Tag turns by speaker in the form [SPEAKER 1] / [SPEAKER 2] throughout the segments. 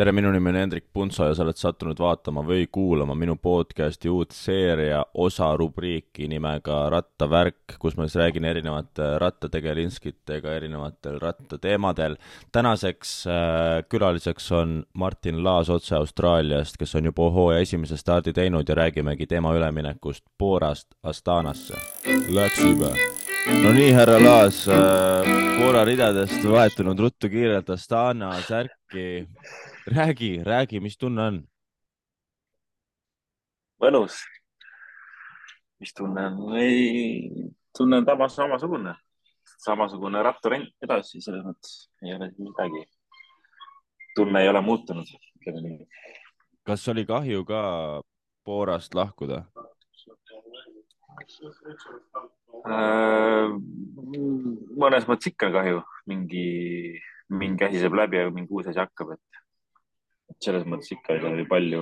[SPEAKER 1] tere, minu nimi on Hendrik Punso ja sa oled sattunud vaatama või kuulama minu podcasti uut seeria osa rubriiki nimega Rattavärk, kus ma siis räägin erinevate rattategelinskitega erinevatel rattateemadel. tänaseks äh, külaliseks on Martin Laas otse Austraaliast, kes on juba hooaja esimese stardi teinud ja räägimegi tema üleminekust Boorast Astanasse. Läksime no nii, härra Laas äh,, Poola ridadest vahetunud ruttu kiirelt Astana särki räägi, räägi, mis tunne on?
[SPEAKER 2] mõnus. mis tunne on? ei, tunne on tamas samasugune, samasugune ratturent edasi, selles mõttes ei ole midagi. tunne ei ole muutunud, ütleme nii.
[SPEAKER 1] kas oli kahju ka Poorast lahkuda?
[SPEAKER 2] Äh, mõnes mõttes ikka kahju, mingi, mingi asi saab läbi ja mingi uus asi hakkab, et selles mõttes ikka oli palju,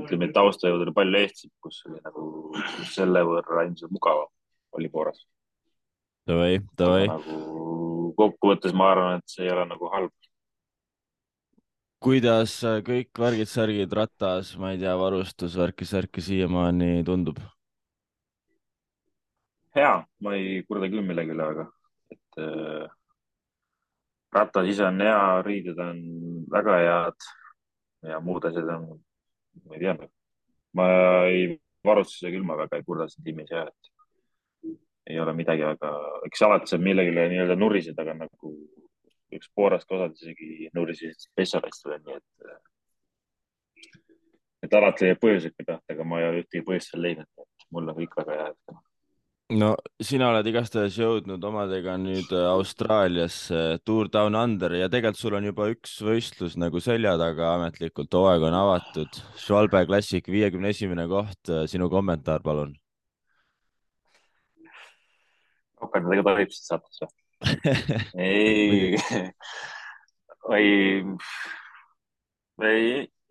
[SPEAKER 2] ütleme, taustajõud oli palju Eestit, kus oli nagu selle võrra ilmselt mugavam oli Poolas.
[SPEAKER 1] Davai, davai.
[SPEAKER 2] nagu kokkuvõttes ma arvan, et see ei ole nagu halb.
[SPEAKER 1] kuidas kõik värgid-särgid ratas, ma ei tea, varustus, värki-särki siiamaani tundub?
[SPEAKER 2] hea, ma ei kurda küll millegi üle, aga et äh, ratas ise on hea, riided on väga head ja muud asjad on, ma ei tea, ma ei, varustuse küll ma väga ei kurda siin tiimis ja et ei ole midagi, aga eks alati saab millegile nii-öelda nuriseda, aga nagu üks Poorast osad isegi nurisesid spetsialistile, nii et, et alati leiab põhjuseid ka tahta, aga ma ei ole ühtegi põhjust seal leidnud, et mul on kõik väga hea hetkel
[SPEAKER 1] no sina oled igastahes jõudnud omadega nüüd äh, Austraaliasse Tour Down Under ja tegelikult sul on juba üks võistlus nagu selja taga ametlikult, hooaeg on avatud. Schwalbe Classic viiekümne esimene koht, äh, sinu kommentaar, palun.
[SPEAKER 2] ropendadega tohib siit saates või? ei ei, ei,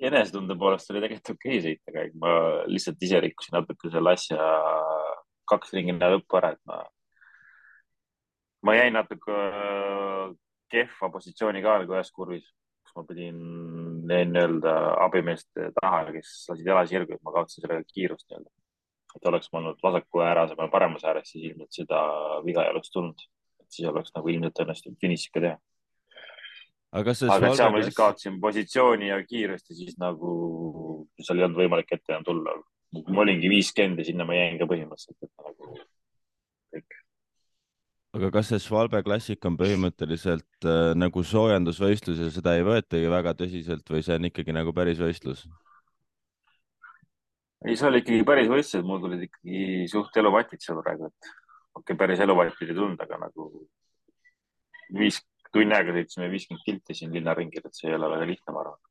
[SPEAKER 2] enesetunde poolest oli tegelikult okei okay sõita, aga ma lihtsalt ise rikkusin natuke selle asja kaks ringi lõppu ära, et ma, ma jäin natuke äh, kehva positsiooni ka nagu ühes kurvis, kus ma pidin nii-öelda abimeeste taha, kes lasid jala sirgu, et ma kaotasin sellega kiirust nii-öelda. et oleks ma olnud vasaku ääre asemel paremas ääres, siis ilmselt seda viga ei oleks tulnud. siis oleks nagu ilmselt õnnestunud finiš ikka teha.
[SPEAKER 1] aga,
[SPEAKER 2] aga seal ma lihtsalt kaotasin positsiooni ja kiirust ja siis nagu seal ei olnud võimalik ette enam tulla ma olingi viiskümmend ja sinna ma jäin ka põhimõtteliselt, et nagu kõik.
[SPEAKER 1] aga kas see Svalbe klassik on põhimõtteliselt äh, nagu soojendusvõistlus ja seda ei võetagi väga tõsiselt või see on ikkagi nagu päris võistlus?
[SPEAKER 2] ei, see oli ikkagi päris võistlus, mul tulid ikkagi suht eluvatid seal praegu, et okei okay,, päris eluvatid ei tulnud, aga nagu viis, tunni aega sõitsime viiskümmend kilti siin linnaringil, et see ei ole väga lihtne, ma arvan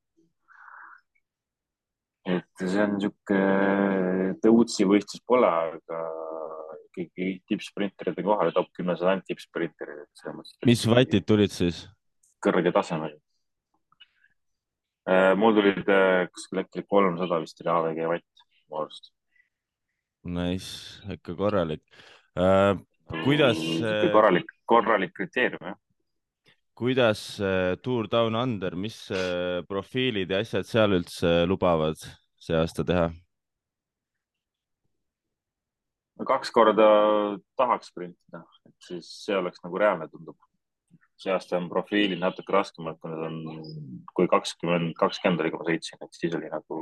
[SPEAKER 2] et see on niisugune tõutsi võistlus pole, aga ikkagi tippsprinteride kohale, top kümnes on ainult tippsprinterid.
[SPEAKER 1] mis vatid tulid siis?
[SPEAKER 2] kõrge tasemel. Äh, mul tulid äh, kuskil äkki kolmsada vist oli AVG vatt mu arust.
[SPEAKER 1] Nice, ikka korralik uh,. kuidas?
[SPEAKER 2] korralik, korralik kriteerium jah
[SPEAKER 1] kuidas Tour Down Under, mis profiilid ja asjad seal üldse lubavad see aasta teha?
[SPEAKER 2] kaks korda tahaks sprintida, et siis see oleks nagu reaalne, tundub. see aasta on profiilid natuke raskemad, kui need on, kui kakskümmend, kakskümmend oli, kui ma sõitsin, et siis oli nagu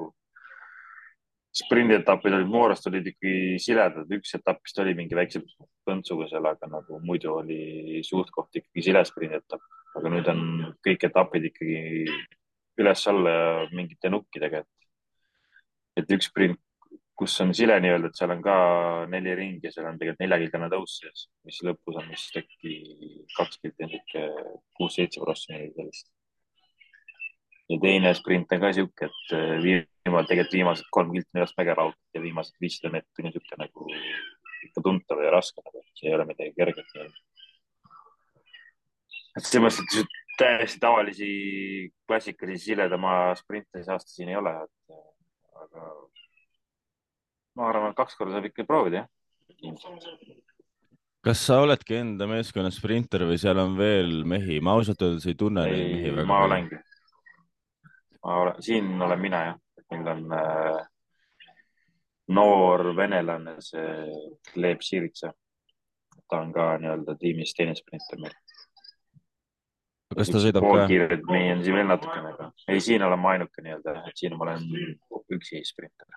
[SPEAKER 2] sprindietapid olid Moorast olid ikkagi siledad, üks etapp vist oli mingi väikse põntsuga seal, aga nagu muidu oli suht-koht ikkagi sile sprindietapp aga nüüd on kõik etapid ikkagi üles-alla ja mingite nukkidega, et, et üks sprint, kus on sile nii-öelda, et seal on ka neli ringi ja seal on tegelikult neljakilgane tõus sees, mis lõpus on vist äkki kaks kilti, niisugune kuus-seitse prossa sellist. ja teine sprint on ka sihuke, et viimane, tegelikult viimased kolm kilti neljast mäge raudselt ja viimased viissada meetrit on niisugune nagu ikka tuntav ja raske, nagu see ei ole midagi kerget nii-öelda mõttes, et täiesti tavalisi klassikalisi siledamaa sprinte see aasta siin ei ole, et aga ma arvan, et kaks korda saab ikka proovida, jah.
[SPEAKER 1] kas sa oledki enda meeskonna sprinter või seal on veel mehi? ma ausalt öeldes ei tunne
[SPEAKER 2] ei,
[SPEAKER 1] neid mehi väga.
[SPEAKER 2] ma olengi. siin olen mina jah, meil on äh, noor venelane, see Gleb Siritsa. ta on ka nii-öelda tiimis teine sprinter meil.
[SPEAKER 1] Kas ta sõidab ka?
[SPEAKER 2] meie on siin veel natukene, aga ei, siin olen ma ainuke nii-öelda, et siin ma olen üksi sprinter.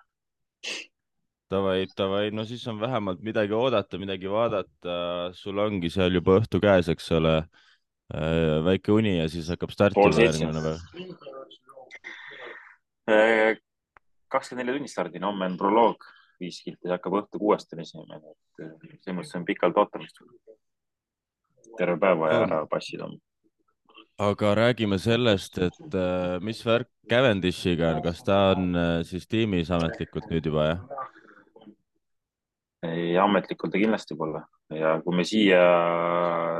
[SPEAKER 1] Davai, davai, no siis on vähemalt midagi oodata, midagi vaadata. sul ongi seal juba õhtu käes, eks ole. Äh, väike uni ja siis hakkab startima järgmine päev.
[SPEAKER 2] Äh, kakskümmend neli tundi stardin, homme on proloog, viis kilti hakkab õhtu kuuest on esimene, et äh, selles mõttes on pikalt ootamist. terve päev vaja ära passida
[SPEAKER 1] aga räägime sellest, et mis värk Cavendishiga on, kas ta on siis tiimis ametlikult nüüd juba, jah?
[SPEAKER 2] ei, ametlikult ta kindlasti pole. Ja kui me siia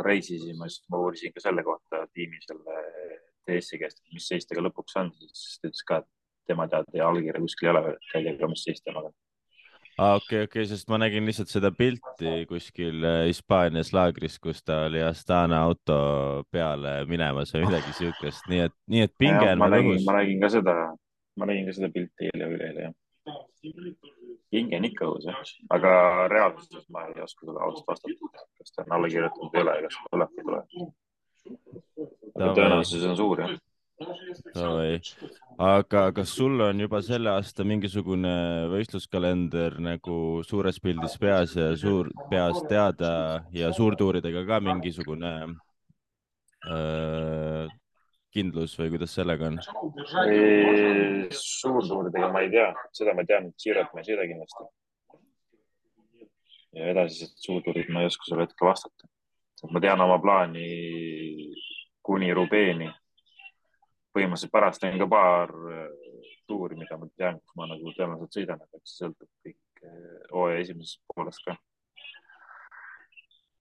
[SPEAKER 2] reisisime, siis ma uurisin ka selle kohta tiimi selle TS-i käest, mis seis temaga lõpuks on, siis ta ütles ka, et tema teada ja allkirja kuskil ei ole veel, et ei tea ka, mis seis temaga on
[SPEAKER 1] okei okay,, okei okay,, sest ma nägin lihtsalt seda pilti kuskil äh, Hispaanias laagris, kus ta oli Astana auto peale minemas või midagi siukest, nii et, nii et pinge
[SPEAKER 2] on veel õhus. ma nägin ka seda, ma nägin ka seda pilti eile üleeile, jah hinge on ikka õhus, jah, aga reaalsuses ma ei oska sulle ausalt vastata, kas ta on alla kirjutanud või ei ole kas tuleb või ei tule. tõenäosus on suur, jah.
[SPEAKER 1] Aga kas sul on juba selle aasta mingisugune võistluskalender nagu suures pildis peas ja suur, peas teada ja suurtuuridega ka mingisugune öö, kindlus või kuidas sellega on?
[SPEAKER 2] suurtuuridega ma ei tea, seda ma tean, et Girot ma ei sõida kindlasti. ja edasised suurtuurid ma ei oska sulle hetkel vastata. ma tean oma plaani kuni Rubeeni. Põhimõtteliselt pärast teen ka paar äh, tuuri, mida ma tean, kus ma nagu tõenäoliselt sõidan, aga see sõltub kõik äh, hooaja esimesest poolest ka.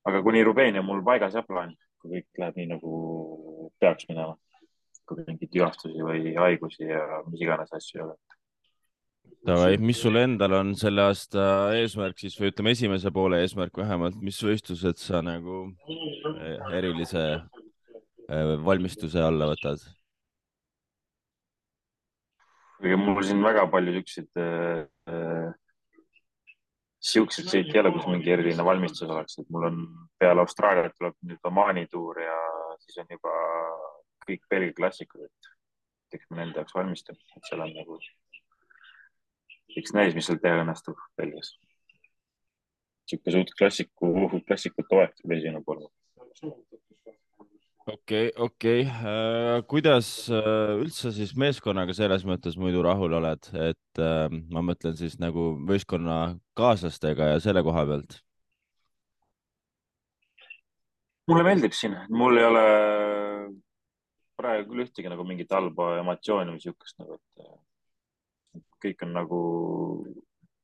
[SPEAKER 2] aga kuni Rubeeni on mul paigas jah plaan, kui kõik läheb nii nagu peaks minema kui mingeid vigastusi või haigusi ja mis iganes asju ei ole.
[SPEAKER 1] Davai, mis sul endal on selle aasta eesmärk siis või ütleme, esimese poole eesmärk vähemalt, mis võistlused sa nagu eh, erilise valmistuse alla võtad?
[SPEAKER 2] Ega mul siin väga palju siukseid äh,, siukseid sõite ei ole, kus mingi eriline valmistus oleks, et mul on peale Austraaliat tuleb nüüd Omaani tuur ja siis on juba kõik Belgia klassikud, et eks ma nende jaoks valmistun, et seal on nagu, eks näis, mis seal teha õnnestub Belgias. niisugune suht klassiku, klassikute aeg tuleb esimene pool.
[SPEAKER 1] Okei okei uh,, kuidas uh, üldse siis meeskonnaga selles mõttes muidu rahul oled, et uh, ma mõtlen siis nagu võistkonnakaaslastega ja selle koha pealt?
[SPEAKER 2] mulle meeldib siin, mul ei ole praegu küll ühtegi nagu mingit halba emotsiooni või siukest nagu, et kõik on nagu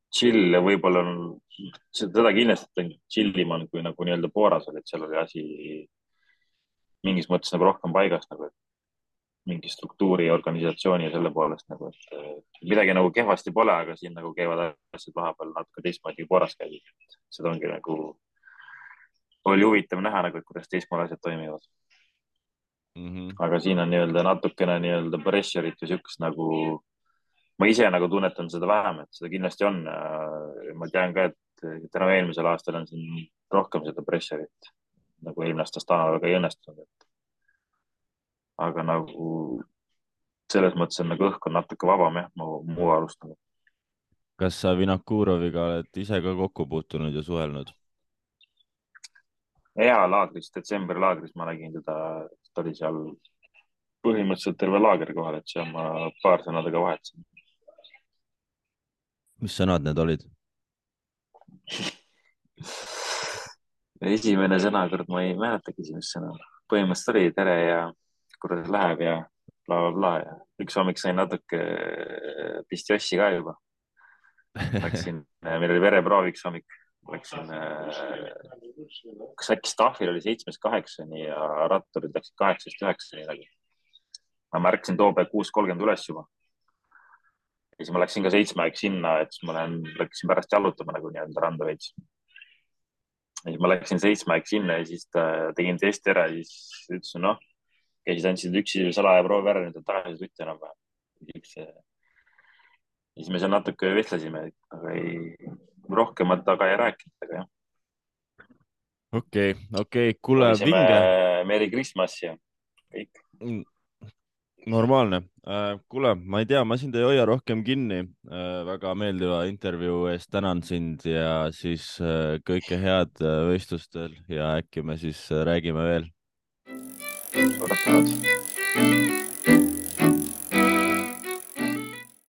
[SPEAKER 2] chill ja võib-olla on, seda kindlasti on chill im kui nagu nii-öelda Booras oli, et seal oli asi mingis mõttes nagu rohkem paigas nagu, et mingi struktuuri, organisatsiooni ja selle poolest nagu, et midagi nagu kehvasti pole, aga siin nagu käivad asjad vahepeal natuke teistmoodi kui Booras käisid. seda ongi nagu, oli huvitav näha nagu, et kuidas teistmoodi asjad toimivad mm. -hmm. aga siin on nii-öelda natukene nii-öelda pressure'it või siukest nagu, ma ise nagu tunnetan seda vähem, et seda kindlasti on. ma tean ka, et tänu eelmisel aastal on siin rohkem seda pressure'it nagu eelmine aasta Astana väga ei õnnestunud, et aga nagu selles mõttes on nagu õhk on natuke vabam jah, mu, mu arust nagu.
[SPEAKER 1] kas sa Vinakuroviga oled ise ka kokku puutunud ja suhelnud?
[SPEAKER 2] hea laagris, detsembri laagris ma nägin teda, ta oli seal põhimõtteliselt terve laager kohal, et seal ma paar sõna temaga vahetasin.
[SPEAKER 1] mis sõnad need olid
[SPEAKER 2] esimene sõna, kurat, ma ei mäletagi esimest sõna. põhimõtteliselt oli tere ja kuidas läheb ja blablabla bla, ja üks hommik sain natuke pistjossi ka juba. Läksin, meil oli vereproov üks hommik läksin, äh, kas äkki staffil oli seitsmest kaheksani ja ratturid läksid kaheksast üheksani nagu. ma märkasin too päev kuus kolmkümmend üles juba. ja siis ma läksin ka seitsme aeg sinna, et siis ma lähen, läksin pärast jalutama nagu nii-öelda randa veits. Ja siis ma läksin seitsme aeg sinna ja siis tegin testi ära ja siis ütlesin, noh, käisid, andsid üksi salaja proovi ära, nüüd on tagasi tutti enam-vähem. siis, me seal natuke vestlesime, aga ei, rohkemat aga ei rääkinud, aga jah.
[SPEAKER 1] okei okay,, okei okay., kuule, vinge.
[SPEAKER 2] Merry Christmas ja kõik
[SPEAKER 1] mm, normaalne. Äh, kuule, ma ei tea, ma sind ei hoia rohkem kinni. Äh, väga meeldiva intervjuu eest tänan sind ja siis äh, kõike head võistlustel ja äkki me siis räägime veel.
[SPEAKER 2] suured tänud.